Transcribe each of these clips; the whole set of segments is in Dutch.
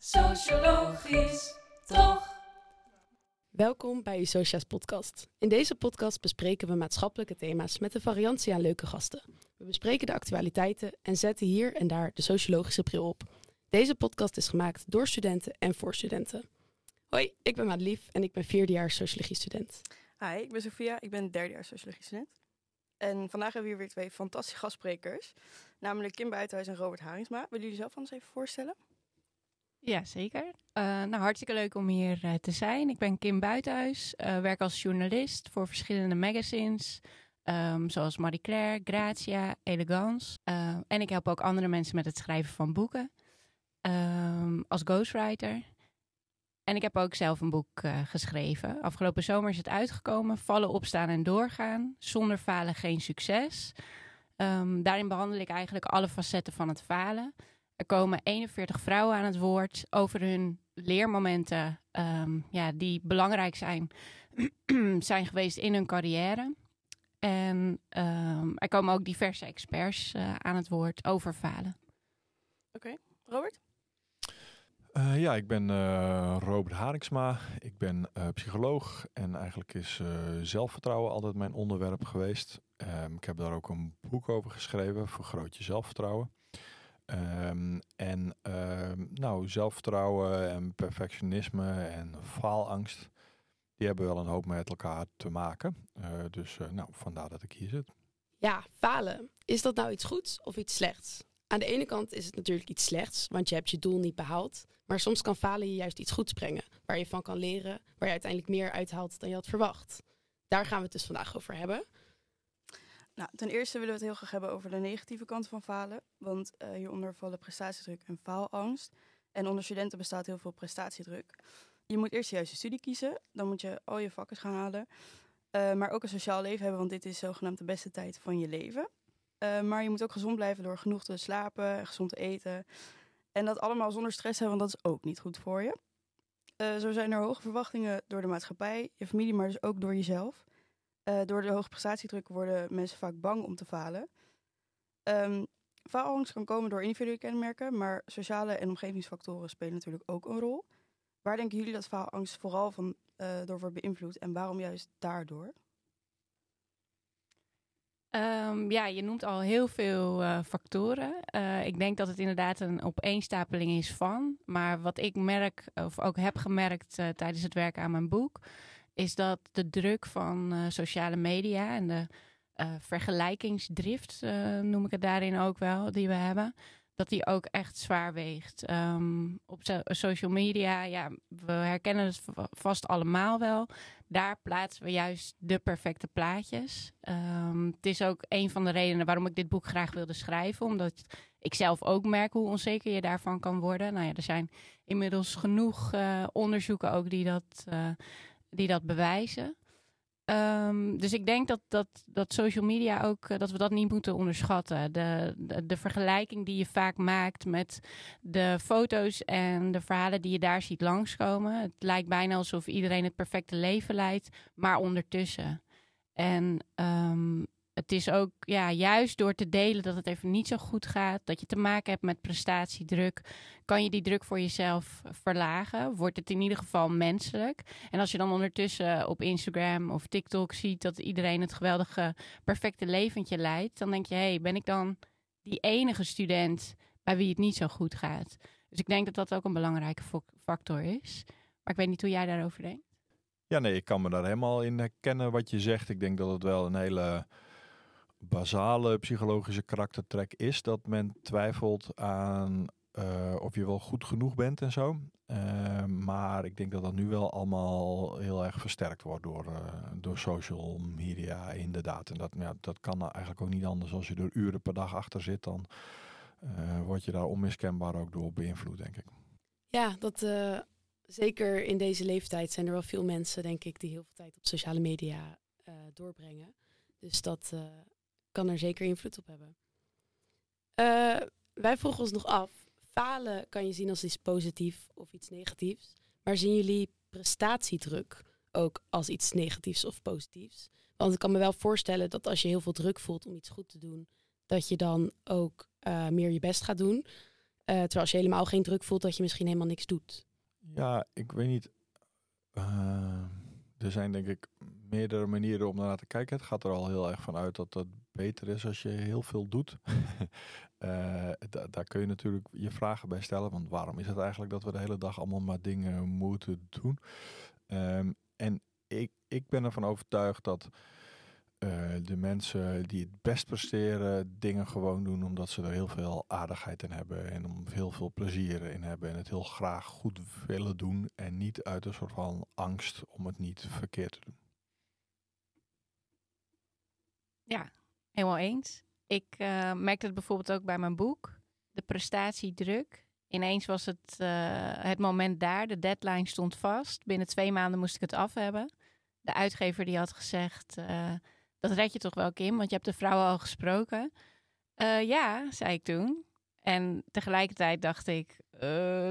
Sociologisch, toch? Welkom bij Socia's podcast. In deze podcast bespreken we maatschappelijke thema's met een variantie aan leuke gasten. We bespreken de actualiteiten en zetten hier en daar de sociologische bril op. Deze podcast is gemaakt door studenten en voor studenten. Hoi, ik ben Madelief en ik ben vierdejaars sociologie student. Hi, ik ben Sofia, ik ben derdejaars sociologie student. En vandaag hebben we hier weer twee fantastische gastsprekers. Namelijk Kim Buitenhuis en Robert Haringsma. Willen jullie zelf anders even voorstellen? Ja, zeker. Uh, nou, hartstikke leuk om hier uh, te zijn. Ik ben Kim Buitenhuis, uh, werk als journalist voor verschillende magazines, um, zoals Marie Claire, Grazia, Elegance. en ik help ook andere mensen met het schrijven van boeken, um, als ghostwriter. En ik heb ook zelf een boek geschreven. Afgelopen zomer is het uitgekomen, Vallen, Opstaan en Doorgaan. Zonder falen geen succes. Um, daarin behandel ik eigenlijk alle facetten van het falen. Er komen 41 vrouwen aan het woord over hun leermomenten um, ja, die belangrijk zijn, zijn geweest in hun carrière. En um, er komen ook diverse experts uh, aan het woord over falen. Oké, okay. Robert? Uh, ja, ik ben uh, Robert Haringsma. Ik ben psycholoog en eigenlijk is zelfvertrouwen altijd mijn onderwerp geweest. Um, ik heb daar ook een boek over geschreven, Vergroot je zelfvertrouwen. Um, en um, nou, zelfvertrouwen en perfectionisme en faalangst, die hebben wel een hoop met elkaar te maken. Uh, dus uh, nou, vandaar dat ik hier zit. Ja, falen. Is dat nou iets goeds of iets slechts? Aan de ene kant is het natuurlijk iets slechts, want je hebt je doel niet behaald. Maar soms kan falen je juist iets goeds brengen, waar je van kan leren, waar je uiteindelijk meer uithaalt dan je had verwacht. Daar gaan we het dus vandaag over hebben. Nou, ten eerste willen we het heel graag hebben over de negatieve kant van falen. Want uh, hieronder vallen prestatiedruk en faalangst. En onder studenten bestaat heel veel prestatiedruk. Je moet eerst de juiste studie kiezen. Dan moet je al je vakken gaan halen. Uh, maar ook een sociaal leven hebben, want dit is zogenaamd de beste tijd van je leven. Uh, maar je moet ook gezond blijven door genoeg te slapen, gezond te eten. En dat allemaal zonder stress hebben, want dat is ook niet goed voor je. zo zijn er hoge verwachtingen door de maatschappij, je familie, maar dus ook door jezelf. Uh, door de hoge prestatiedruk worden mensen vaak bang om te falen. Um, faalangst kan komen door individuele kenmerken, maar sociale en omgevingsfactoren spelen natuurlijk ook een rol. Waar denken jullie dat faalangst vooral van, uh, door wordt beïnvloed en waarom juist daardoor? Um, ja, je noemt al heel veel uh, factoren. Ik denk dat het inderdaad een opeenstapeling is van. Maar wat ik merk, of ook heb gemerkt tijdens het werken aan mijn boek, is dat de druk van uh, sociale media en de uh, vergelijkingsdrift, uh, noem ik het daarin ook wel, die we hebben, dat die ook echt zwaar weegt. Um, op so social media, ja, we herkennen het vast allemaal wel. Daar plaatsen we juist de perfecte plaatjes. Um, het is ook een van de redenen waarom ik dit boek graag wilde schrijven, omdat ik zelf ook merk hoe onzeker je daarvan kan worden. Nou ja, er zijn inmiddels genoeg onderzoeken ook die dat die dat bewijzen. Um, dus ik denk dat, dat, dat social media ook, uh, dat we dat niet moeten onderschatten. De, de, vergelijking die je vaak maakt met de foto's en de verhalen die je daar ziet langskomen. Het lijkt bijna alsof iedereen het perfecte leven leidt, maar ondertussen. En um, het is ook ja, juist door te delen dat het even niet zo goed gaat, dat je te maken hebt met prestatiedruk, kan je die druk voor jezelf verlagen. Wordt het in ieder geval menselijk. En als je dan ondertussen op Instagram of TikTok ziet dat iedereen het geweldige, perfecte leventje leidt, dan denk je, hé, hey, ben ik dan die enige student bij wie het niet zo goed gaat? Dus ik denk dat dat ook een belangrijke factor is. Maar ik weet niet hoe jij daarover denkt. Ja, nee, ik kan me daar helemaal in herkennen wat je zegt. Ik denk dat het wel een hele basale psychologische karaktertrek is dat men twijfelt aan uh, of je wel goed genoeg bent en zo. Uh, maar ik denk dat dat nu wel allemaal heel erg versterkt wordt door, uh, door social media, inderdaad. En dat, ja, dat kan nou eigenlijk ook niet anders. Als je er uren per dag achter zit, dan word je daar onmiskenbaar ook door beïnvloed, denk ik. Ja, dat zeker in deze leeftijd zijn er wel veel mensen, denk ik, die heel veel tijd op sociale media doorbrengen. Dus dat kan er zeker invloed op hebben. Uh, wij vroegen ons nog af, falen kan je zien als iets positiefs of iets negatiefs. Maar zien jullie prestatiedruk ook als iets negatiefs of positiefs? Want ik kan me wel voorstellen dat als je heel veel druk voelt om iets goed te doen, dat je dan ook uh, meer je best gaat doen. terwijl als je helemaal geen druk voelt, dat je misschien helemaal niks doet. Ja, ik weet niet. Er zijn denk ik meerdere manieren om naar te kijken. Het gaat er al heel erg van uit dat het beter is als je heel veel doet. uh, daar kun je natuurlijk je vragen bij stellen. Want waarom is het eigenlijk dat we de hele dag allemaal maar dingen moeten doen? Um, en ik, ik ben ervan overtuigd dat uh, de mensen die het best presteren, dingen gewoon doen omdat ze er heel veel aardigheid in hebben en om heel veel plezier in hebben en het heel graag goed willen doen en niet uit een soort van angst om het niet verkeerd te doen. Ja, helemaal eens. Ik uh, merkte het bijvoorbeeld ook bij mijn boek, de prestatiedruk. Ineens was het uh, het moment daar, de deadline stond vast. Binnen twee maanden moest ik het af hebben. De uitgever die had gezegd dat red je toch wel, Kim? Want je hebt de vrouw al gesproken. Ja, zei ik toen. En tegelijkertijd dacht ik,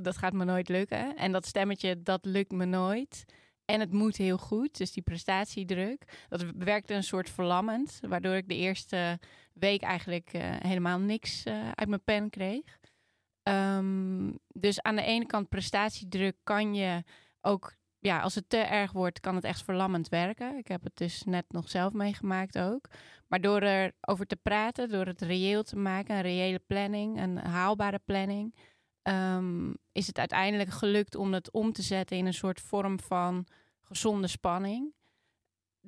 dat gaat me nooit lukken. En dat stemmetje, dat lukt me nooit. En het moet heel goed, dus die prestatiedruk. Dat werkte een soort verlammend, waardoor ik de eerste week eigenlijk uh, helemaal niks uit mijn pen kreeg. Um, dus aan de ene kant prestatiedruk kan je ook ja, als het te erg wordt, kan het echt verlammend werken. Ik heb het dus net nog zelf meegemaakt ook. Maar door erover te praten, door het reëel te maken, een reële planning, een haalbare planning, um, is het uiteindelijk gelukt om het om te zetten in een soort vorm van gezonde spanning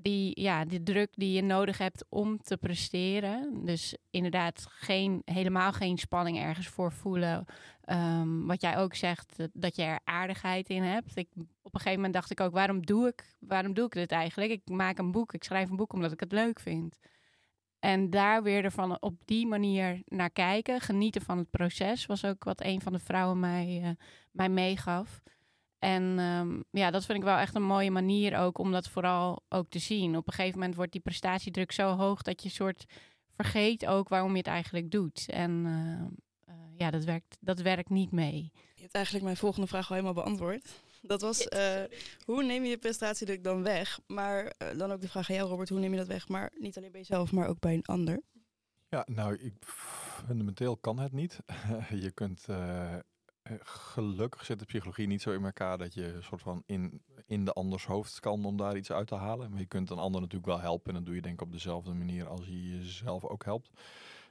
die, ja, die druk die je nodig hebt om te presteren. Dus inderdaad geen, helemaal geen spanning ergens voor voelen. Um, wat jij ook zegt, dat je er aardigheid in hebt. Ik, op een gegeven moment dacht ik ook, waarom doe ik, waarom doe ik dit eigenlijk? Ik maak een boek, ik schrijf een boek omdat ik het leuk vind. En daar weer ervan op die manier naar kijken, genieten van het proces, was ook wat een van de vrouwen mij, uh, mij meegaf. En um, ja, dat vind ik wel echt een mooie manier ook om dat vooral ook te zien. Op een gegeven moment wordt die prestatiedruk zo hoog dat je soort vergeet ook waarom je het eigenlijk doet. En uh, uh, ja, dat werkt, dat werkt niet mee. Je hebt eigenlijk mijn volgende vraag al helemaal beantwoord. Dat was, uh, hoe neem je je prestatiedruk dan weg? Maar dan ook de vraag aan jou, Robert, hoe neem je dat weg? Maar niet alleen bij jezelf, maar ook bij een ander. Ja, nou, ik, fundamenteel kan het niet. je kunt eh, gelukkig zit de psychologie niet zo in elkaar dat je soort van in, in de anders hoofd kan om daar iets uit te halen. Maar je kunt een ander natuurlijk wel helpen. En dat doe je denk ik op dezelfde manier als je jezelf ook helpt.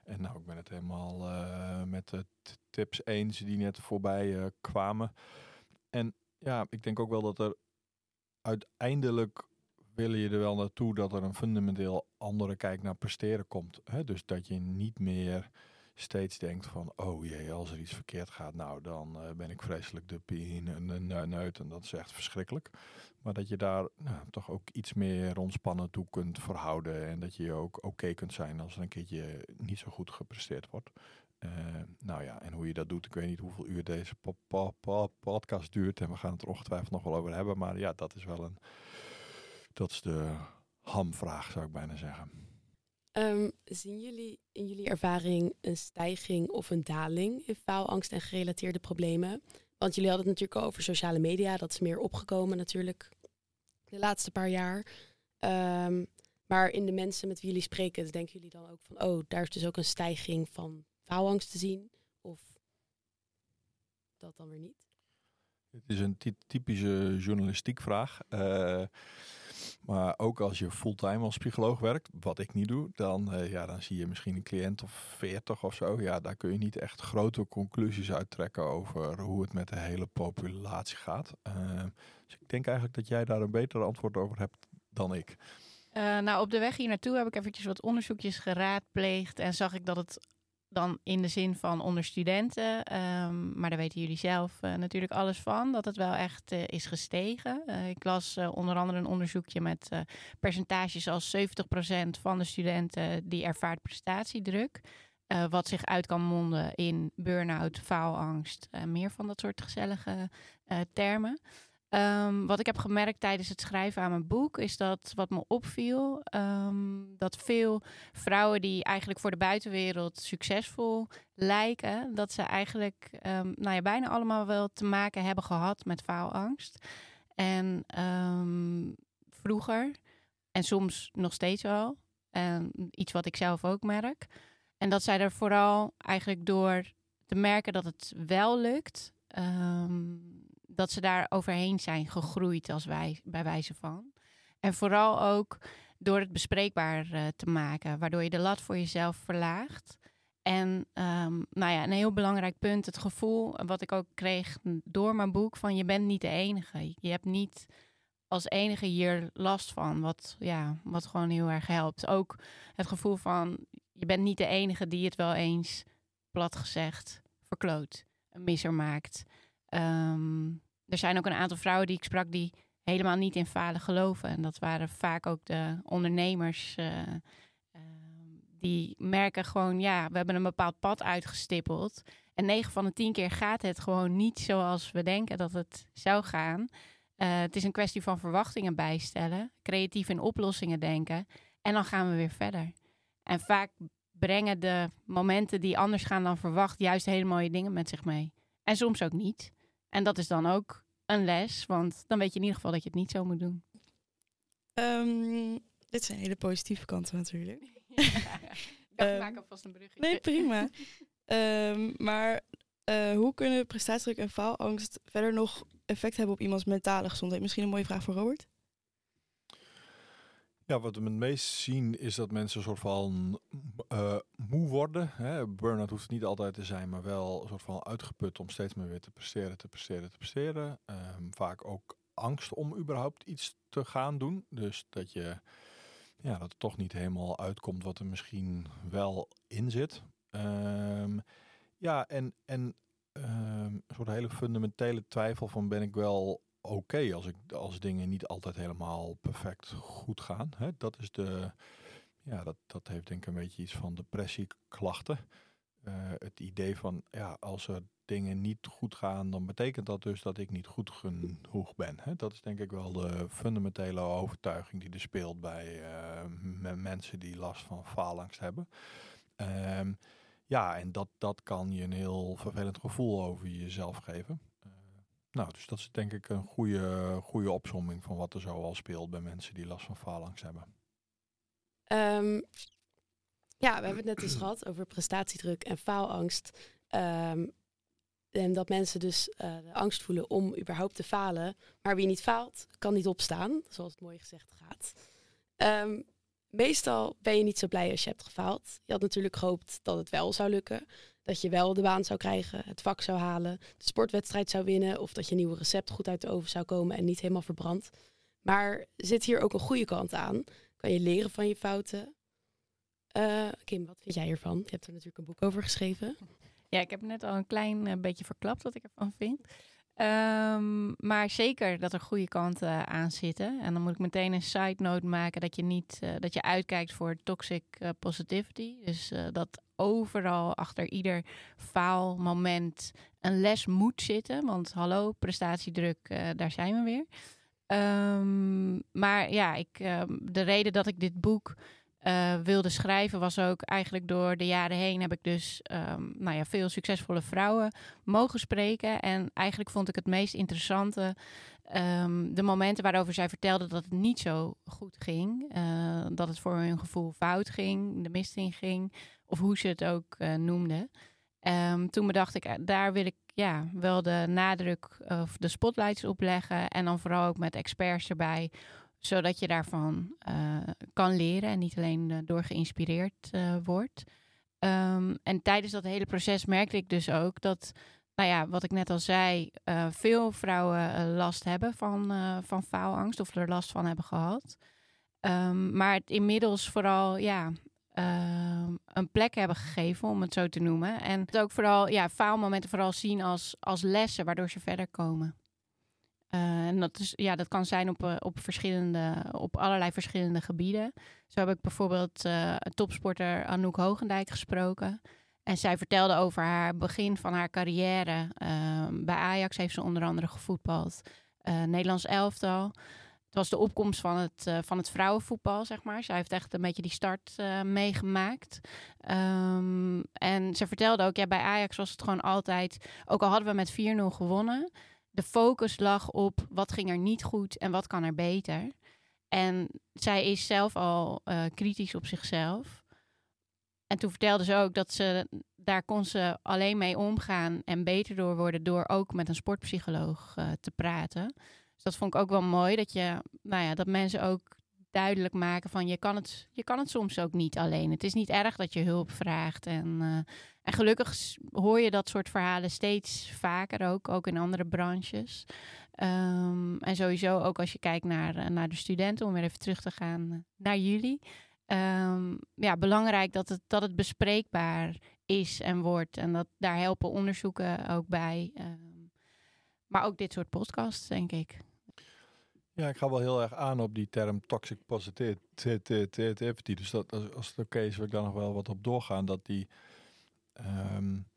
En nou, ik ben het helemaal uh, met de tips eens die net voorbij uh, kwamen. En ja, ik denk ook wel dat er uiteindelijk willen je er wel naartoe dat er een fundamenteel andere kijk naar presteren komt. Hè? Dus dat je niet meer steeds denkt van, oh jee, als er iets verkeerd gaat, nou dan uh, ben ik vreselijk de pien en een neut en dat is echt verschrikkelijk. Maar dat je daar nou, toch ook iets meer ontspannen toe kunt verhouden en dat je ook oké kunt zijn als er een keertje niet zo goed gepresteerd wordt. Uh, nou ja, en hoe je dat doet, ik weet niet hoeveel uur deze po po po podcast duurt en we gaan het er ongetwijfeld nog wel over hebben, maar ja, dat is wel een, dat is de hamvraag zou ik bijna zeggen. Um, zien jullie in jullie ervaring een stijging of een daling in faalangst en gerelateerde problemen? Want jullie hadden het natuurlijk over sociale media, dat is meer opgekomen natuurlijk de laatste paar jaar. Um, maar in de mensen met wie jullie spreken, denken jullie dan ook van, oh, daar is dus ook een stijging van faalangst te zien? Of dat dan weer niet? Het is een typische journalistiek vraag. Uh, maar ook als je fulltime als psycholoog werkt, wat ik niet doe, dan, uh, ja, dan zie je misschien een cliënt of 40 of zo. Ja, daar kun je niet echt grote conclusies uittrekken over hoe het met de hele populatie gaat. Uh, dus ik denk eigenlijk dat jij daar een beter antwoord over hebt dan ik. Uh, nou, op de weg hier naartoe heb ik eventjes wat onderzoekjes geraadpleegd en zag ik dat het dan in de zin van onder studenten, um, maar daar weten jullie zelf uh, natuurlijk alles van, dat het wel echt uh, is gestegen. Uh, ik las onder andere een onderzoekje met percentages als 70% van de studenten die ervaart prestatiedruk. wat zich uit kan monden in burn-out, faalangst, meer van dat soort gezellige termen. Um, wat ik heb gemerkt tijdens het schrijven aan mijn boek is dat wat me opviel, um, dat veel vrouwen die eigenlijk voor de buitenwereld succesvol lijken, dat ze eigenlijk um, nou ja, bijna allemaal wel te maken hebben gehad met faalangst. En vroeger, en soms nog steeds wel, en iets wat ik zelf ook merk. En dat zij er vooral eigenlijk door te merken dat het wel lukt. Ehm, dat ze daar overheen zijn gegroeid als wij, bij wijze van. En vooral ook door het bespreekbaar uh, te maken, waardoor je de lat voor jezelf verlaagt. En um, nou ja, een heel belangrijk punt, het gevoel wat ik ook kreeg door mijn boek van je bent niet de enige. Je hebt niet als enige hier last van, wat, ja, wat gewoon heel erg helpt. Ook het gevoel van je bent niet de enige die het wel eens, plat gezegd, verkloot, een misser maakt. Um, er zijn ook een aantal vrouwen die ik sprak die helemaal niet in falen geloven. En dat waren vaak ook de ondernemers. Uh, die merken gewoon, ja, we hebben een bepaald pad uitgestippeld. En 9 van de 10 keer gaat het gewoon niet zoals we denken dat het zou gaan. Uh, het is een kwestie van verwachtingen bijstellen, creatief in oplossingen denken. En dan gaan we weer verder. En vaak brengen de momenten die anders gaan dan verwacht, juist hele mooie dingen met zich mee. En soms ook niet. En dat is dan ook een les, want dan weet je in ieder geval dat je het niet zo moet doen. Um, dit zijn hele positieve kanten natuurlijk. Ja, ik um, maak alvast een bruggetje. Nee, prima. um, maar uh, hoe kunnen prestatiedruk en faalangst verder nog effect hebben op iemands mentale gezondheid? Misschien een mooie vraag voor Robert. Ja, wat we het meest zien is dat mensen een soort van uh, moe worden. Burn-out hoeft niet altijd te zijn, maar wel een soort van uitgeput om steeds meer weer te presteren, te presteren, te presteren. Um, vaak ook angst om überhaupt iets te gaan doen. Dus dat je ja, dat het toch niet helemaal uitkomt wat er misschien wel in zit. Um, ja, en, en um, een soort hele fundamentele twijfel van ben ik wel oké als, ik, als dingen niet altijd helemaal perfect goed gaan. Hè? Dat is de, ja, dat, dat heeft denk ik een beetje iets van depressieklachten. Uh, het idee van, ja, als er dingen niet goed gaan, dan betekent dat dus dat ik niet goed genoeg ben. Hè? Dat is denk ik wel de fundamentele overtuiging die er speelt bij uh, mensen die last van faalangst hebben. Um, ja, en dat, dat kan je een heel vervelend gevoel over jezelf geven. Nou, dus dat is denk ik een goede, goede opzomming van wat er zo al speelt bij mensen die last van faalangst hebben. Um, ja, we hebben het net eens gehad over prestatiedruk en faalangst. Um, en dat mensen dus uh, de angst voelen om überhaupt te falen. Maar wie niet faalt, kan niet opstaan, zoals het mooi gezegd gaat. Um, meestal ben je niet zo blij als je hebt gefaald. Je had natuurlijk gehoopt dat het wel zou lukken. Dat je wel de baan zou krijgen, het vak zou halen, de sportwedstrijd zou winnen. Of dat je nieuwe recept goed uit de oven zou komen en niet helemaal verbrand. Maar zit hier ook een goede kant aan? Kan je leren van je fouten? Uh, Kim, wat vind jij hiervan? Je hebt er natuurlijk een boek over geschreven. Ja, ik heb net al een klein uh, beetje verklapt wat ik ervan vind. Um, maar zeker dat er goede kanten uh, aan zitten. En dan moet ik meteen een side note maken dat je niet dat je uitkijkt voor toxic positivity. Dus dat overal achter ieder faalmoment een les moet zitten. Want hallo, prestatiedruk, daar zijn we weer. Um, maar ja, ik, um, de reden dat ik dit boek uh, wilde schrijven was ook eigenlijk door de jaren heen heb ik dus um, nou ja, veel succesvolle vrouwen mogen spreken. En eigenlijk vond ik het meest interessante de momenten waarover zij vertelden dat het niet zo goed ging. Uh, dat het voor hun gevoel fout ging, de mist in ging. Of hoe ze het ook uh, noemden. Um, toen bedacht ik, daar wil ik ja, wel de nadruk of de spotlights op leggen. En dan vooral ook met experts erbij zodat je daarvan uh, kan leren en niet alleen door geïnspireerd wordt. Um, en tijdens dat hele proces merkte ik dus ook dat, nou ja, wat ik net al zei, veel vrouwen last hebben van, van faalangst of er last van hebben gehad. Um, maar inmiddels vooral, ja, ehm, een plek hebben gegeven, om het zo te noemen. En het ook vooral, ja, faalmomenten vooral zien als, als lessen, waardoor ze verder komen. Uh, en dat, is, ja, dat kan zijn op, uh, op, verschillende, op allerlei verschillende gebieden. Zo heb ik bijvoorbeeld uh, topsporter Anouk Hogendijk gesproken. En zij vertelde over haar begin van haar carrière. Ehm, bij Ajax heeft ze onder andere gevoetbald. Nederlands elftal. Het was de opkomst van het, van het vrouwenvoetbal, zeg maar. Zij heeft echt een beetje die start meegemaakt. Um, en ze vertelde ook, ja, bij Ajax was het gewoon altijd... Ook al hadden we met 4-0 gewonnen de focus lag op wat ging er niet goed en wat kan er beter. En zij is zelf al uh, kritisch op zichzelf. En toen vertelde ze ook dat ze daar kon ze alleen mee omgaan en beter door worden door ook met een sportpsycholoog te praten. Dus dat vond ik ook wel mooi, dat, je, nou ja, dat mensen ook duidelijk maken van je kan, het, je kan het soms ook niet alleen. Het is niet erg dat je hulp vraagt. En, uh, en gelukkig hoor je dat soort verhalen steeds vaker ook, ook in andere branches. Um, en sowieso ook als je kijkt naar, naar de studenten, om weer even terug te gaan naar jullie. Um, ja, belangrijk dat het, dat het bespreekbaar is en wordt. En dat, daar helpen onderzoeken ook bij. Um, maar ook dit soort podcasts, denk ik. Ja, ik ga wel heel erg aan op die term toxic positivity. Dus dat, als, het oké is, wil ik daar nog wel wat op doorgaan. Dat die, um,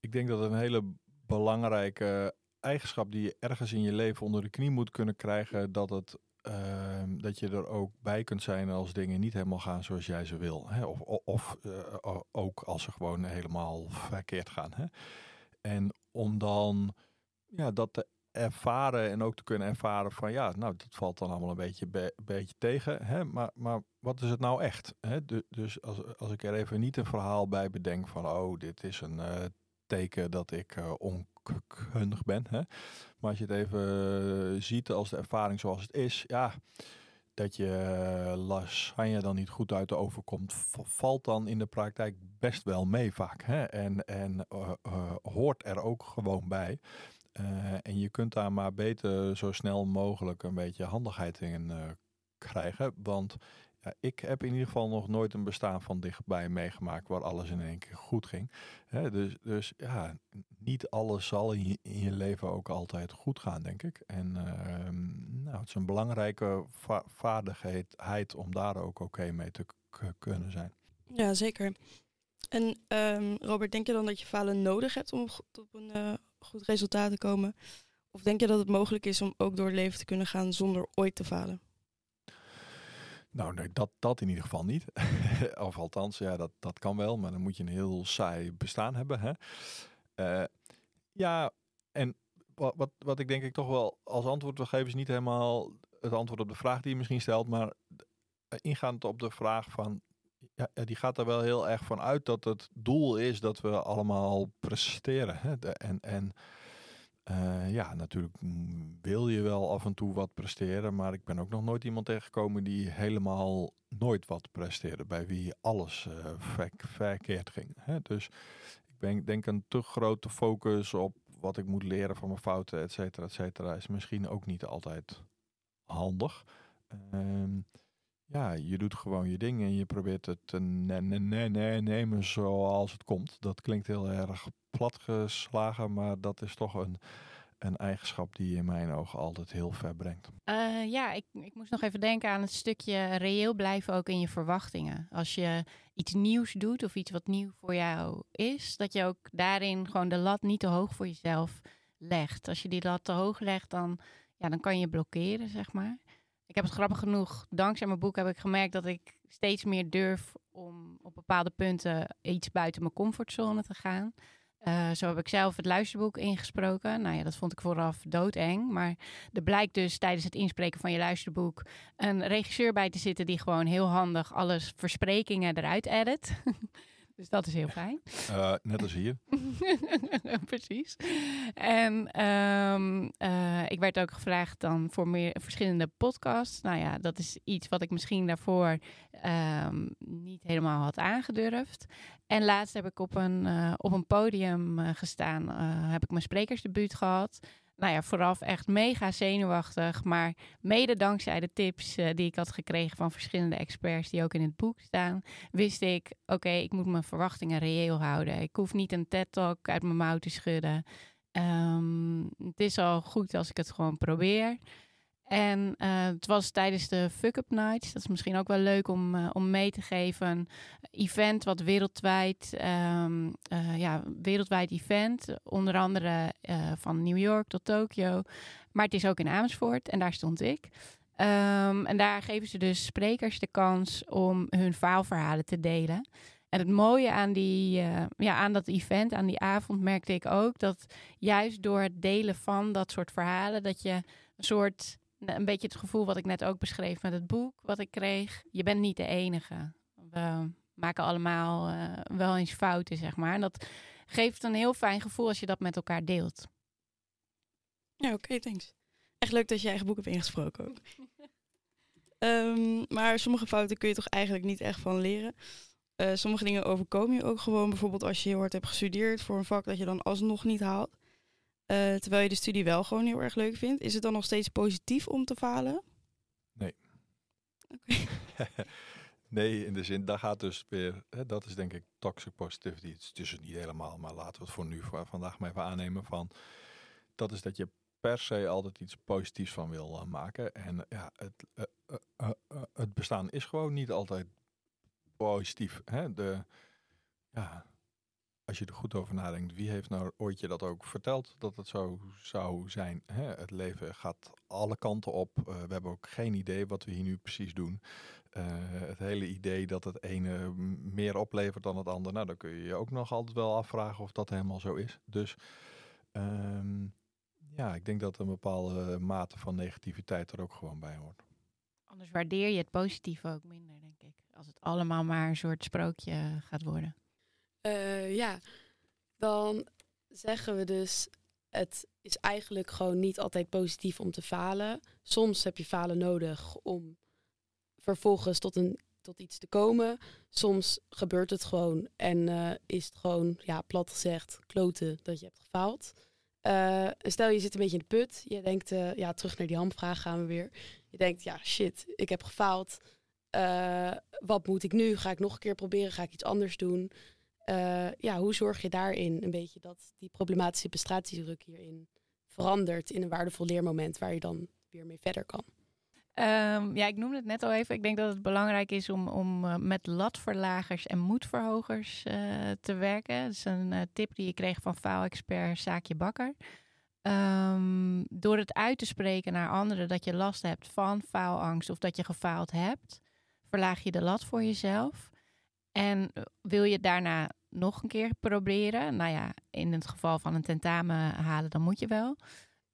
ik denk dat een hele belangrijke eigenschap die je ergens in je leven onder de knie moet kunnen krijgen, dat het uh, dat je er ook bij kunt zijn als dingen niet helemaal gaan zoals jij ze wil. Hè? Of, of uh, ook als ze gewoon helemaal verkeerd gaan. Hè? En om dan ja, dat te ervaren en ook te kunnen ervaren van ja, nou dat valt dan allemaal een beetje, be beetje tegen. Hè? Maar, maar wat is het nou echt? Hè? Dus als, als ik er even niet een verhaal bij bedenk van oh, dit is een uh, teken dat ik uh, onkundig ben. Hè? Maar als je het even ziet als de ervaring zoals het is, ja, dat je lasagne dan niet goed uit de oven komt, valt dan in de praktijk best wel mee vaak. Hè? En, en hoort er ook gewoon bij. Uh, en je kunt daar maar beter zo snel mogelijk een beetje handigheid in krijgen. Want ik heb in ieder geval nog nooit een bestaan van dichtbij meegemaakt waar alles in één keer goed ging. Hè, dus, dus ja, niet alles zal in je, leven ook altijd goed gaan, denk ik. En uh, nou, het is een belangrijke va vaardigheid om daar ook oké mee te kunnen zijn. Ja, zeker. En um, Robert, denk je dan dat je falen nodig hebt om op een uh, goed resultaat te komen? Of denk je dat het mogelijk is om ook door het leven te kunnen gaan zonder ooit te falen? Nou, nee, dat, dat in ieder geval niet. of althans, ja, dat, dat kan wel, maar dan moet je een heel saai bestaan hebben. Hè? Uh, ja, en wat, wat, wat ik denk ik toch wel als antwoord wil geven, is niet helemaal het antwoord op de vraag die je misschien stelt, maar ingaand op de vraag van, ja, die gaat er wel heel erg van uit dat het doel is dat we allemaal presteren. Hè? En, en uh, ja, natuurlijk wil je wel af en toe wat presteren, maar ik ben ook nog nooit iemand tegengekomen die helemaal nooit wat presteerde, bij wie alles ver verkeerd ging. Hè? Dus ik ben, denk een te grote focus op wat ik moet leren van mijn fouten, et cetera, et cetera, is misschien ook niet altijd handig. Uh, ja, je doet gewoon je ding en je probeert het te ne ne ne nemen zoals het komt. Dat klinkt heel erg platgeslagen, maar dat is toch een, een eigenschap die in mijn ogen altijd heel ver brengt. Uh, ja, ik, ik moest nog even denken aan het stukje reëel blijven ook in je verwachtingen. Als je iets nieuws doet of iets wat nieuw voor jou is, dat je ook daarin gewoon de lat niet te hoog voor jezelf legt. Als je die lat te hoog legt, dan, ja, dan kan je blokkeren, zeg maar. Ik heb het grappig genoeg, dankzij mijn boek heb ik gemerkt dat ik steeds meer durf om op bepaalde punten iets buiten mijn comfortzone te gaan. Uh, zo heb ik zelf het luisterboek ingesproken. Nou ja, dat vond ik vooraf doodeng. Maar er blijkt dus tijdens het inspreken van je luisterboek een regisseur bij te zitten die gewoon heel handig alles versprekingen eruit edit. Dus dat is heel fijn. Uh, net als hier. Precies. En um, uh, ik werd ook gevraagd dan voor meer verschillende podcasts. Nou ja, dat is iets wat ik misschien daarvoor um, niet helemaal had aangedurfd. En laatst heb ik op een, uh, op een podium gestaan. heb ik mijn sprekersdebuut gehad nou ja, vooraf echt mega zenuwachtig. Maar mede dankzij de tips uh, die ik had gekregen van verschillende experts die ook in het boek staan, wist ik, oké, ik moet mijn verwachtingen reëel houden. Ik hoef niet een TED-talk uit mijn mouw te schudden. Um, het is al goed als ik het gewoon probeer. En uh, het was tijdens de Fuck Up Nights. Dat is misschien ook wel leuk om, uh, om mee te geven. Event wat wereldwijd, um, ja, wereldwijd event. Onder andere van New York tot Tokio. Maar het is ook in Amersfoort en daar stond ik. Um, en daar geven ze dus sprekers de kans om hun faalverhalen te delen. En het mooie aan, die, ja, aan dat event, aan die avond, merkte ik ook dat juist door het delen van dat soort verhalen, dat je een soort een beetje het gevoel wat ik net ook beschreef met het boek wat ik kreeg. Je bent niet de enige. We, maken allemaal eh, wel eens fouten, zeg maar. En dat geeft een heel fijn gevoel als je dat met elkaar deelt. Ja, oké, thanks. Echt leuk dat je je eigen boek hebt ingesproken ook. Ehm, maar sommige fouten kun je toch eigenlijk niet echt van leren. Eh, sommige dingen overkomen je ook gewoon. Bijvoorbeeld als je heel hard hebt gestudeerd voor een vak dat je dan alsnog niet haalt. Eh, terwijl je de studie wel gewoon heel erg leuk vindt. Is het dan nog steeds positief om te falen? Nee. Nee, in de zin, daar gaat dus weer, hè, dat is denk ik toxic positivity. Het is dus niet helemaal, maar laten we het voor nu, voor vandaag maar even aannemen van, dat is dat je per se altijd iets positiefs van wil eh, maken. En ja, het, eh, het bestaan is gewoon niet altijd positief. Hè? De, ja, als je er goed over nadenkt, wie heeft nou ooit je dat ook verteld dat het zo zou zijn? Hè? Het leven gaat alle kanten op. Eh, we hebben ook geen idee wat we hier nu precies doen. Eh, het hele idee dat het ene meer oplevert dan het andere, nou, dan kun je je ook nog altijd wel afvragen of dat helemaal zo is. Dus ehm, ja, ik denk dat een bepaalde mate van negativiteit er ook gewoon bij hoort. Anders waardeer je het positieve ook minder, denk ik. Als het allemaal maar een soort sprookje gaat worden. Eh, ja, dan zeggen we dus, het is eigenlijk gewoon niet altijd positief om te falen. Soms heb je falen nodig om vervolgens tot, een, tot iets te komen. Soms gebeurt het gewoon en eh, is het gewoon, ja, plat gezegd, kloten dat je hebt gefaald. Eh, stel je zit een beetje in de put. Je denkt, ja, terug naar die hamvraag gaan we weer. Je denkt, ja, shit, ik heb gefaald. Wat moet ik nu? Ga ik nog een keer proberen? Ga ik iets anders doen? Eh, ja, hoe zorg je daarin een beetje dat die problematische prestatiedruk hierin verandert in een waardevol leermoment waar je dan weer mee verder kan? Ehm, ja, ik noemde het net al even. Ik denk dat het belangrijk is om, om eh, met latverlagers en moedverhogers eh, te werken. Dat is een tip die ik kreeg van faalexpert Saakje Bakker. Ehm, door het uit te spreken naar anderen dat je last hebt van faalangst of dat je gefaald hebt, verlaag je de lat voor jezelf. En eh, wil je daarna nog een keer proberen? Nou ja, in het geval van een tentamen halen, dan moet je wel.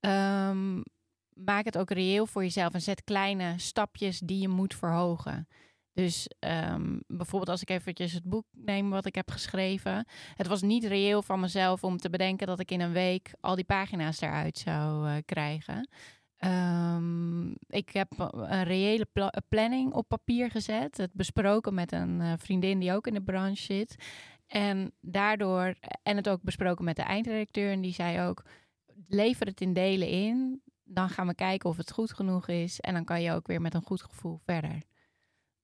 Ehm, maak het ook reëel voor jezelf en zet kleine stapjes die je moet verhogen. Dus ehm, bijvoorbeeld als ik eventjes het boek neem wat ik heb geschreven. Het was niet reëel van mezelf om te bedenken dat ik in een week al die pagina's eruit zou eh, krijgen. Ehm, ik heb een reële pla- planning op papier gezet. Het besproken met een eh, vriendin die ook in de branche zit. En daardoor, en het ook besproken met de eindredacteur. En die zei ook, lever het in delen in. Dan gaan we kijken of het goed genoeg is. En dan kan je ook weer met een goed gevoel verder.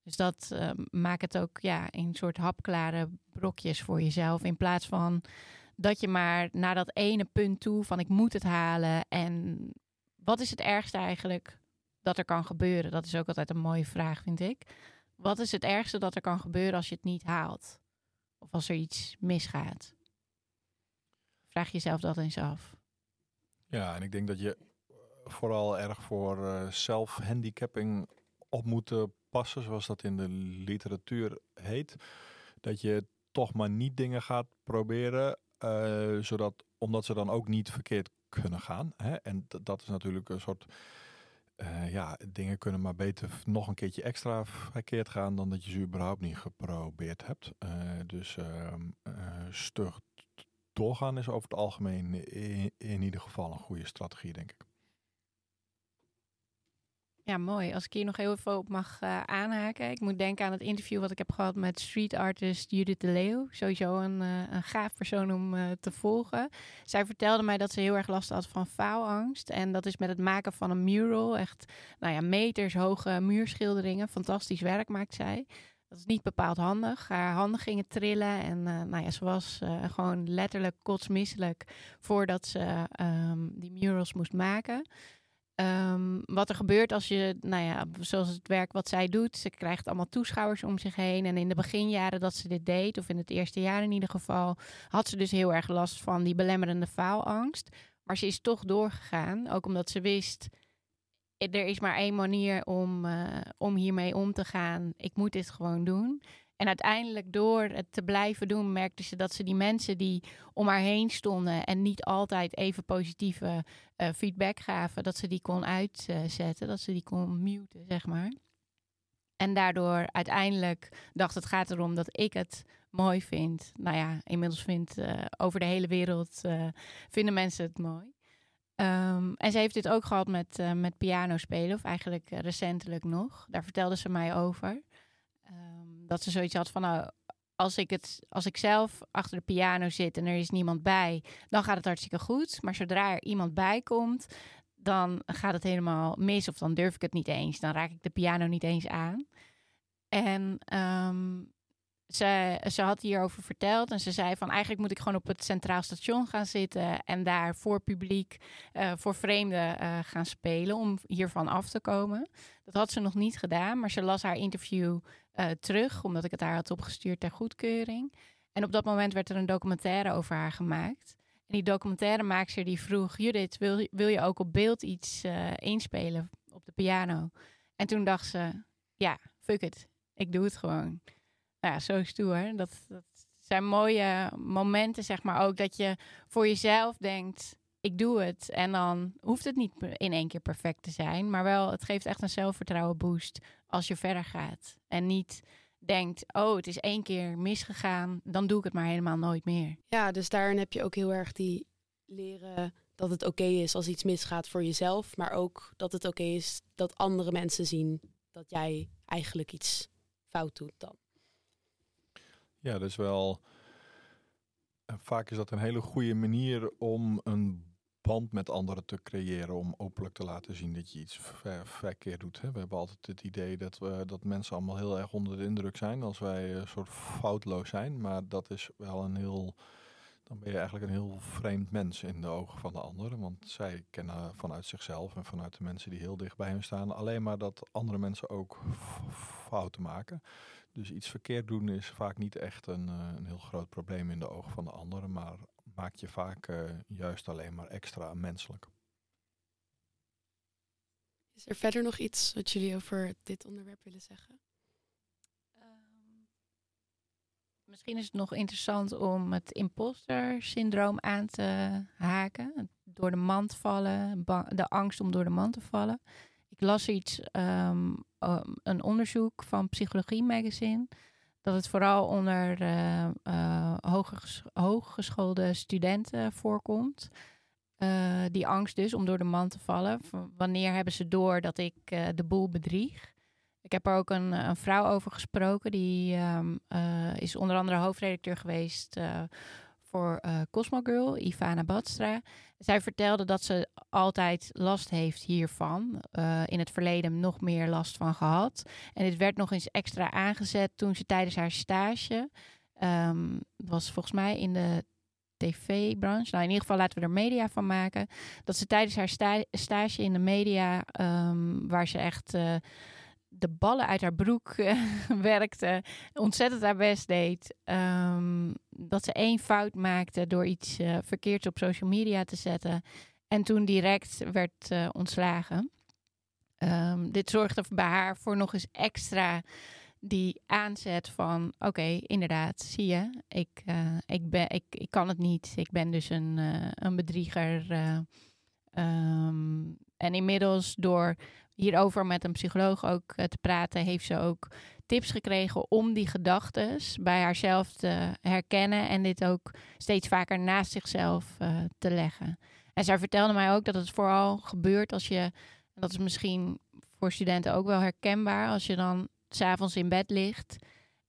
Dus dat uh, maakt het ook ja, in soort hapklare brokjes voor jezelf. In plaats van dat je maar naar dat ene punt toe van ik moet het halen. En wat is het ergste eigenlijk dat er kan gebeuren? Dat is ook altijd een mooie vraag, vind ik. Wat is het ergste dat er kan gebeuren als je het niet haalt? Of als er iets misgaat? Vraag jezelf dat eens af. Ja, en ik denk dat je vooral erg voor uh, self-handicapping op moet uh, passen, zoals dat in de literatuur heet. Dat je toch maar niet dingen gaat proberen, uh, zodat, omdat ze dan ook niet verkeerd kunnen gaan. Hè? En dat is natuurlijk een soort. Uh, ja, dingen kunnen maar beter nog een keertje extra verkeerd gaan dan dat je ze überhaupt niet geprobeerd hebt. Uh, dus uh, stug doorgaan is over het algemeen in, in ieder geval een goede strategie, denk ik. Ja, mooi. Als ik hier nog heel even op mag uh, aanhaken. Ik moet denken aan het interview wat ik heb gehad met street artist Judith de Leeuw. Sowieso een, uh, een gaaf persoon om uh, te volgen. Zij vertelde mij dat ze heel erg last had van faalangst. En dat is met het maken van een mural. Echt, nou ja, meters hoge muurschilderingen. Fantastisch werk maakt zij. Dat is niet bepaald handig. Haar handen gingen trillen en nou ja, ze was gewoon letterlijk kotsmisselijk voordat ze um, die murals moest maken. Um, wat er gebeurt als je, nou ja, zoals het werk wat zij doet, ze krijgt allemaal toeschouwers om zich heen. En in de beginjaren dat ze dit deed, of in het eerste jaar in ieder geval, had ze dus heel erg last van die belemmerende faalangst. Maar ze is toch doorgegaan, ook omdat ze wist, er is maar één manier om, uh, om hiermee om te gaan. Ik moet dit gewoon doen. En uiteindelijk door het te blijven doen, merkte ze dat ze die mensen die om haar heen stonden en niet altijd even positieve uh, feedback gaven, dat ze die kon uitzetten, dat ze die kon muten, zeg maar. En daardoor uiteindelijk dacht het gaat erom dat ik het mooi vind. Nou ja, inmiddels vindt uh, over de hele wereld uh, vinden mensen het mooi. Um, en ze heeft dit ook gehad met, uh, met piano spelen, of eigenlijk recentelijk nog. Daar vertelde ze mij over. Dat ze zoiets had van, nou, als ik, het, als ik zelf achter de piano zit en er is niemand bij, dan gaat het hartstikke goed. Maar zodra er iemand bij komt, dan gaat het helemaal mis of dan durf ik het niet eens. Dan raak ik de piano niet eens aan. En um, ze, ze had hierover verteld en ze zei van eigenlijk moet ik gewoon op het Centraal Station gaan zitten en daar voor publiek, uh, voor vreemden uh, gaan spelen om hiervan af te komen. Dat had ze nog niet gedaan, maar ze las haar interview uh, terug omdat ik het haar had opgestuurd ter goedkeuring. En op dat moment werd er een documentaire over haar gemaakt. En die documentairemaakster die vroeg, Judith, wil, wil je ook op beeld iets inspelen op de piano? En toen dacht ze, ja, fuck it, ik doe het gewoon ja, zo stoer. Dat, dat zijn mooie momenten, zeg maar ook, dat je voor jezelf denkt, ik doe het. En dan hoeft het niet in één keer perfect te zijn, maar wel, het geeft echt een zelfvertrouwen boost als je verder gaat. En niet denkt, oh, het is één keer misgegaan, dan doe ik het maar helemaal nooit meer. Ja, dus daarin heb je ook heel erg die leren dat het oké is als iets misgaat voor jezelf, maar ook dat het oké is dat andere mensen zien dat jij eigenlijk iets fout doet dan. Ja, dus wel. Vaak is dat een hele goede manier om een band met anderen te creëren. Om openlijk te laten zien dat je iets ver, verkeerd doet. Hè. We hebben altijd het idee dat, we, dat mensen allemaal heel erg onder de indruk zijn. Als wij een soort foutloos zijn. Maar dat is wel een heel. Dan ben je eigenlijk een heel vreemd mens in de ogen van de anderen. Want zij kennen vanuit zichzelf en vanuit de mensen die heel dicht bij hen staan. alleen maar dat andere mensen ook fouten maken. Dus iets verkeerd doen is vaak niet echt een, uh, een heel groot probleem in de ogen van de anderen, maar maakt je vaak uh, juist alleen maar extra menselijk. Is er verder nog iets wat jullie over dit onderwerp willen zeggen? Um, misschien is het nog interessant om het imposter-syndroom aan te haken. Door de mand vallen, de angst om door de mand te vallen. Ik las iets, um, een onderzoek van Psychologie Magazine, dat het vooral onder uh, uh, hooggeschoolde studenten voorkomt. Uh, die angst dus om door de man te vallen. Wanneer hebben ze door dat ik de boel bedrieg? Ik heb er ook een, een vrouw over gesproken. Die um, is onder andere hoofdredacteur geweest voor uh, Cosmo Girl, Ivana Badstra. Zij vertelde dat ze altijd last heeft hiervan. Uh, in het verleden nog meer last van gehad. En dit werd nog eens extra aangezet toen ze tijdens haar stage... Um, was volgens mij in de tv-branche. Nou, in ieder geval laten we er media van maken. Dat ze tijdens haar sta stage in de media, um, waar ze echt uh, de ballen uit haar broek uh, werkte, ontzettend haar best deed. Um, dat ze één fout maakte door iets uh, verkeerds op social media te zetten. En toen direct werd uh, ontslagen. Um, dit zorgde bij haar voor nog eens extra die aanzet van... oké, inderdaad, zie je, ik, ik, ben, ik, ik kan het niet. Ik ben dus een, een bedrieger. Um, en inmiddels door hierover met een psycholoog ook uh, te praten, heeft ze ook tips gekregen om die gedachten bij haarzelf te herkennen en dit ook steeds vaker naast zichzelf uh, te leggen. En zij vertelde mij ook dat het vooral gebeurt als je, dat is misschien voor studenten ook wel herkenbaar, als je dan s'avonds in bed ligt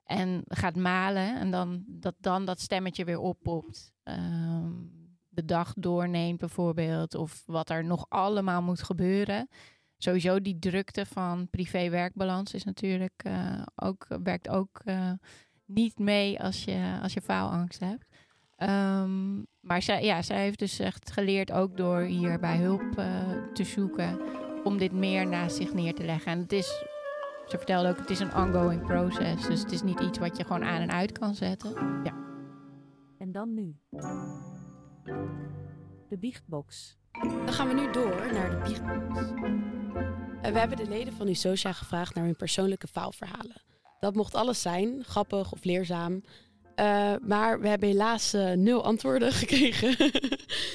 en gaat malen en dan dat, dan dat stemmetje weer oppopt. Um, de dag doorneemt bijvoorbeeld, of wat er nog allemaal moet gebeuren sowieso die drukte van privé-werkbalans is natuurlijk uh, ook, werkt ook uh, niet mee als je, als je faalangst hebt. Um, maar zij, ja, zij heeft dus echt geleerd ook door hierbij hulp uh, te zoeken om dit meer naast zich neer te leggen. En het is, ze vertelde ook, het is een ongoing process. Dus het is niet iets wat je gewoon aan en uit kan zetten. Ja. En dan nu. De biechtbox. Dan gaan we nu door naar de biechtbox. En we hebben de leden van Usocia gevraagd naar hun persoonlijke faalverhalen. Dat mocht alles zijn, grappig of leerzaam. Uh, maar we hebben helaas uh, nul antwoorden gekregen.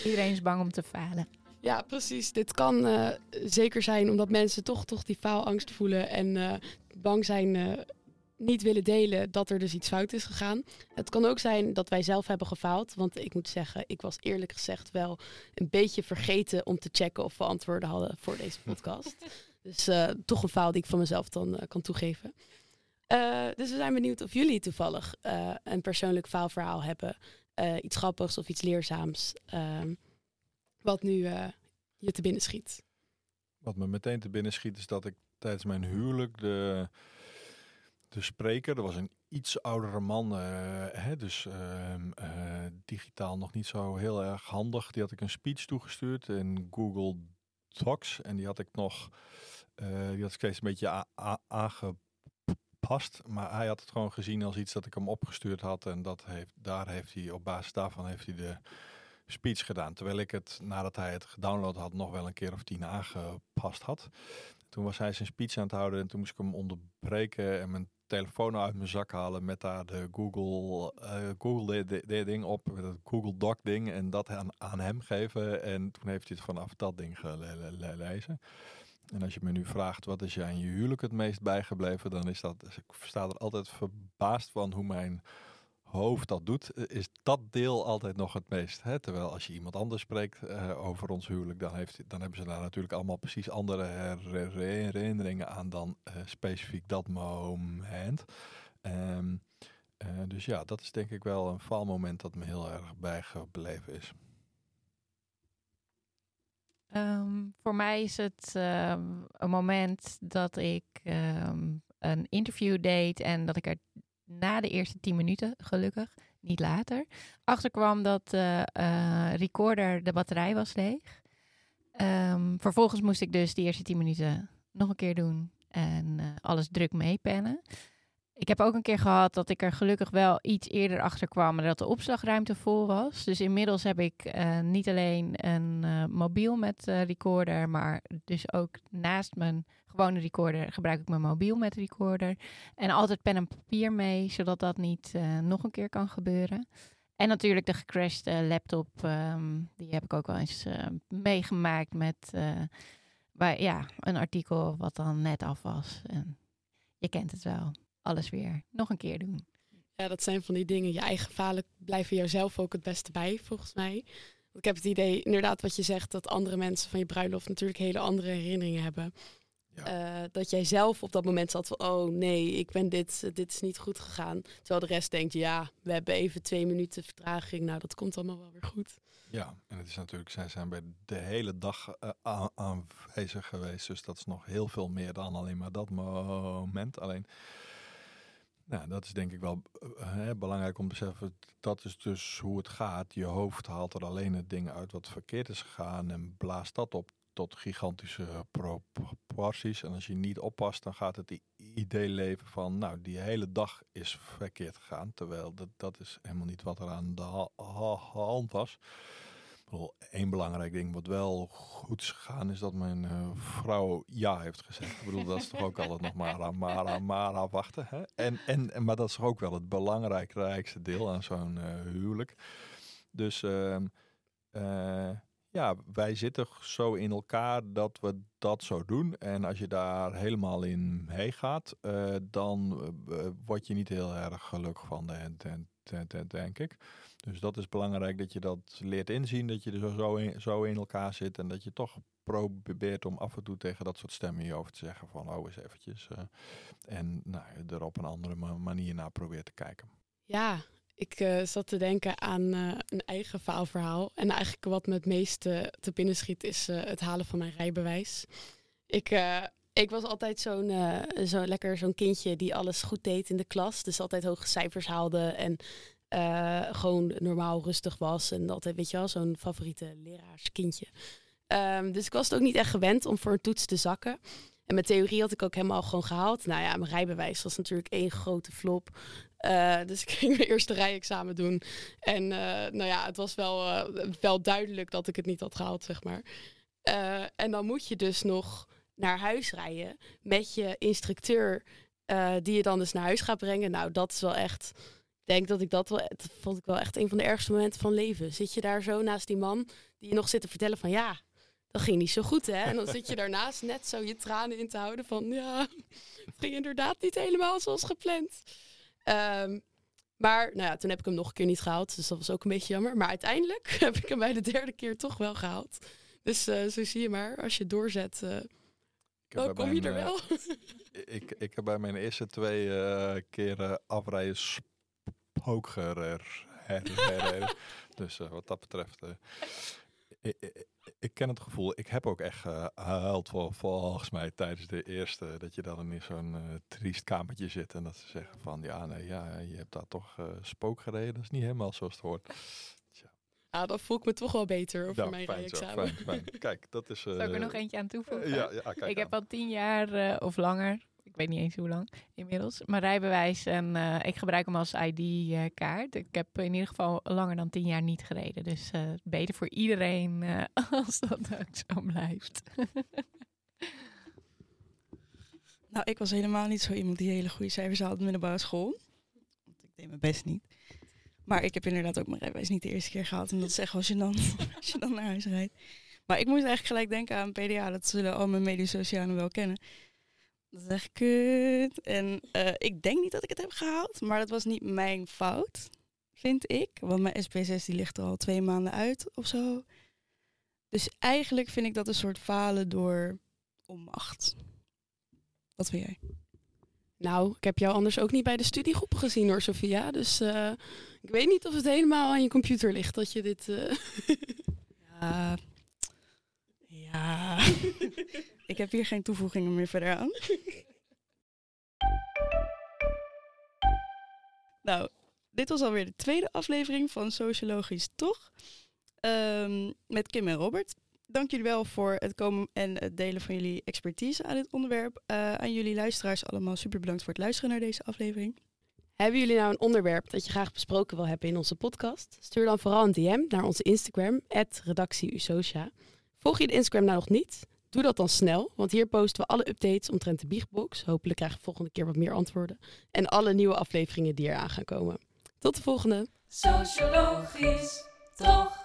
Iedereen is bang om te falen. Ja, precies. Dit kan eh, zeker zijn omdat mensen toch, toch die faalangst voelen en eh, bang zijn eh, niet willen delen dat er dus iets fout is gegaan. Het kan ook zijn dat wij zelf hebben gefaald. Want ik moet zeggen, ik was eerlijk gezegd wel een beetje vergeten om te checken of we antwoorden hadden voor deze podcast. dus eh, toch een faal die ik van mezelf dan eh, kan toegeven. Eh, dus we zijn benieuwd of jullie toevallig een persoonlijk faalverhaal hebben. Iets grappigs of iets leerzaams. ehm, wat nu je te binnen schiet. Wat me meteen te binnen schiet is dat ik tijdens mijn huwelijk de, de spreker, er was een iets oudere man, eh, hè, dus ehm, eh, digitaal nog niet zo heel erg handig. Die had ik een speech toegestuurd in Google Docs en die had ik nog, eh, die had ik steeds een beetje aangepast. Maar hij had het gewoon gezien als iets dat ik hem opgestuurd had en dat heeft, daar heeft hij, op basis daarvan heeft hij de speech gedaan. Terwijl ik het, nadat hij het gedownload had, nog wel een keer of tien aangepast had. Toen was hij zijn speech aan het houden en toen moest ik hem onderbreken en mijn telefoon uit mijn zak halen met daar de Google, eh, Google dit- ding op, het Google Doc ding en dat aan, aan hem geven. En toen heeft hij het vanaf dat ding gelezen. En als je me nu vraagt wat is je aan je huwelijk het meest bijgebleven, dan is dat, dus ik sta er altijd verbaasd van hoe mijn hoofd dat doet, eh, is dat deel altijd nog het meest. Hè? Terwijl als je iemand anders spreekt eh, over ons huwelijk, dan, heeft, dan hebben ze daar natuurlijk allemaal precies andere her- herinneringen aan dan eh, specifiek dat moment. Ehm, eh, dus ja, dat is denk ik wel een faalmoment dat me heel erg bijgebleven is. Ehm, voor mij is het ehm, een moment dat ik een interview deed en dat ik er na de eerste tien minuten, gelukkig, niet later, achterkwam dat de eh, recorder, de batterij was leeg. Ehm, vervolgens moest ik dus de eerste tien minuten nog een keer doen en eh, alles druk meepennen. Ik heb ook een keer gehad dat ik er gelukkig wel iets eerder achter kwam dat de opslagruimte vol was. Dus inmiddels heb ik eh, niet alleen een eh, mobiel met eh, recorder, maar dus ook naast mijn gewone recorder gebruik ik mijn mobiel met recorder. En altijd pen en papier mee, zodat dat niet eh, nog een keer kan gebeuren. En natuurlijk de gecrashte laptop, ehm, die heb ik ook wel eens eh, meegemaakt met eh, bij, ja, een artikel wat dan net af was. En je kent het wel alles weer nog een keer doen. Ja, dat zijn van die dingen. Je eigen falen blijven jouzelf ook het beste bij, volgens mij. Ik heb het idee, inderdaad, wat je zegt, dat andere mensen van je bruiloft natuurlijk hele andere herinneringen hebben. Ja. Eh, dat jij zelf op dat moment zat van, oh nee, ik ben dit, dit is niet goed gegaan. Terwijl de rest denkt, ja, we hebben even twee minuten vertraging. Nou, dat komt allemaal wel weer goed. Ja, en het is natuurlijk, zij zijn bij de hele dag eh, aanwezig geweest. Dus dat is nog heel veel meer dan alleen maar dat moment. Alleen, nou, dat is denk ik wel eh, hè, belangrijk om te beseffen. Dat is dus hoe het gaat. Je hoofd haalt er alleen het ding uit wat verkeerd is gegaan en blaast dat op tot gigantische proporties. En als je niet oppast, dan gaat het idee leven van, nou, die hele dag is verkeerd gegaan. Terwijl dat, dat is helemaal niet wat er aan de ha- ha- hand was. Eén belangrijk ding wat wel goed is gegaan, is dat mijn eh, vrouw ja heeft gezegd. Ik bedoel, dat is toch ook altijd nog maar aan, maar afwachten. Hè? En, en, maar dat is toch ook wel het belangrijkste deel aan zo'n eh, huwelijk. Dus ehm, eh, ja, wij zitten zo in elkaar dat we dat zo doen. En als je daar helemaal in meegaat, eh dan eh, word je niet heel erg gelukkig van, de- de- denk ik. Dus dat is belangrijk dat je dat leert inzien, dat je er zo, in, zo in elkaar zit en dat je toch probeert om af en toe tegen dat soort stemmen in je over te zeggen van oh eens eventjes. eh, en nou, er op een andere ma- manier naar probeert te kijken. Ja, ik eh, zat te denken aan eh, een eigen faalverhaal. En eigenlijk wat me het meeste te binnen schiet is eh, het halen van mijn rijbewijs. Ik, ik was altijd zo'n zo lekker zo'n kindje die alles goed deed in de klas. Dus altijd hoge cijfers haalde en gewoon normaal rustig was. En altijd, weet je wel, zo'n favoriete leraarskindje. Ehm, dus ik was het ook niet echt gewend om voor een toets te zakken. En mijn theorie had ik ook helemaal gewoon gehaald. Nou ja, mijn rijbewijs was natuurlijk één grote flop. Eh, dus ik ging mijn eerste rijexamen doen. En eh, nou ja, het was wel, eh, wel duidelijk dat ik het niet had gehaald, zeg maar. En dan moet je dus nog naar huis rijden met je instructeur, die je dan dus naar huis gaat brengen. Nou, dat is wel echt. Ik denk dat ik dat wel. Dat vond ik wel echt een van de ergste momenten van leven. Zit je daar zo naast die man die je nog zit te vertellen van ja. dat ging niet zo goed, hè? En dan zit je daarnaast net zo je tranen in te houden van, ja, het ging inderdaad niet helemaal zoals gepland. Ehm, maar nou ja, toen heb ik hem nog een keer niet gehaald, dus dat was ook een beetje jammer. Maar uiteindelijk heb ik hem bij de derde keer toch wel gehaald. Dus eh, zo zie je maar, als je doorzet, uh, dan kom je mijn, er wel. ik, ik heb bij mijn eerste twee eh, keren afrijden spookgerer. dus wat dat betreft. ik, ik, ken het gevoel. Ik heb ook echt eh, gehuild vol, volgens mij tijdens de eerste. Dat je dan in zo'n eh, triest kamertje zit. En dat ze zeggen van ja, nee, ja, je hebt daar toch eh, spook gereden. Dat is niet helemaal zoals het hoort. Ah, dan voel ik me toch wel beter over Nou, mijn fijn zo, rijexamen. fijn, fijn. Kijk, dat is... Zal ik er eh, nog eentje aan toevoegen? ja, ja, kijk ik heb al tien jaar eh, of langer, ik weet niet eens hoe lang inmiddels, mijn rijbewijs en eh, ik gebruik hem als ID-kaart. Ik heb in ieder geval langer dan tien jaar niet gereden. Dus eh, beter voor iedereen eh, als dat ook zo blijft. Nou, ik was helemaal niet zo iemand die hele goede cijfers haalde op de middelbare school. Want ik deed mijn best niet. Maar ik heb inderdaad ook mijn rijbewijs niet de eerste keer gehad. En dat is als je dan, als je dan naar huis rijdt. Maar ik moest eigenlijk gelijk denken aan PDA. Dat zullen al mijn medesocialen wel kennen. Dat is echt kut. En eh, ik denk niet dat ik het heb gehaald. Maar dat was niet mijn fout, vind ik. Want mijn SP6 die ligt er al twee maanden uit of zo. Dus eigenlijk vind ik dat een soort falen door onmacht. Wat vind jij? Nou, ik heb jou anders ook niet bij de studiegroep gezien hoor, Sophia. Dus eh, ik weet niet of het helemaal aan je computer ligt dat je dit... eh, Ja. Ja. ik heb hier geen toevoegingen meer verder aan. nou, dit was alweer de tweede aflevering van Sociologisch Toch. Ehm, met Kim en Robert. Dank jullie wel voor het komen en het delen van jullie expertise aan dit onderwerp. Eh, aan jullie luisteraars allemaal super bedankt voor het luisteren naar deze aflevering. Hebben jullie nou een onderwerp dat je graag besproken wil hebben in onze podcast? Stuur dan vooral een DM naar onze Instagram, redactieusocia. Volg je de Instagram nou nog niet? Doe dat dan snel, want hier posten we alle updates omtrent de Biechtbox. Hopelijk krijg je volgende keer wat meer antwoorden. En alle nieuwe afleveringen die eraan gaan komen. Tot de volgende! Sociologisch, toch?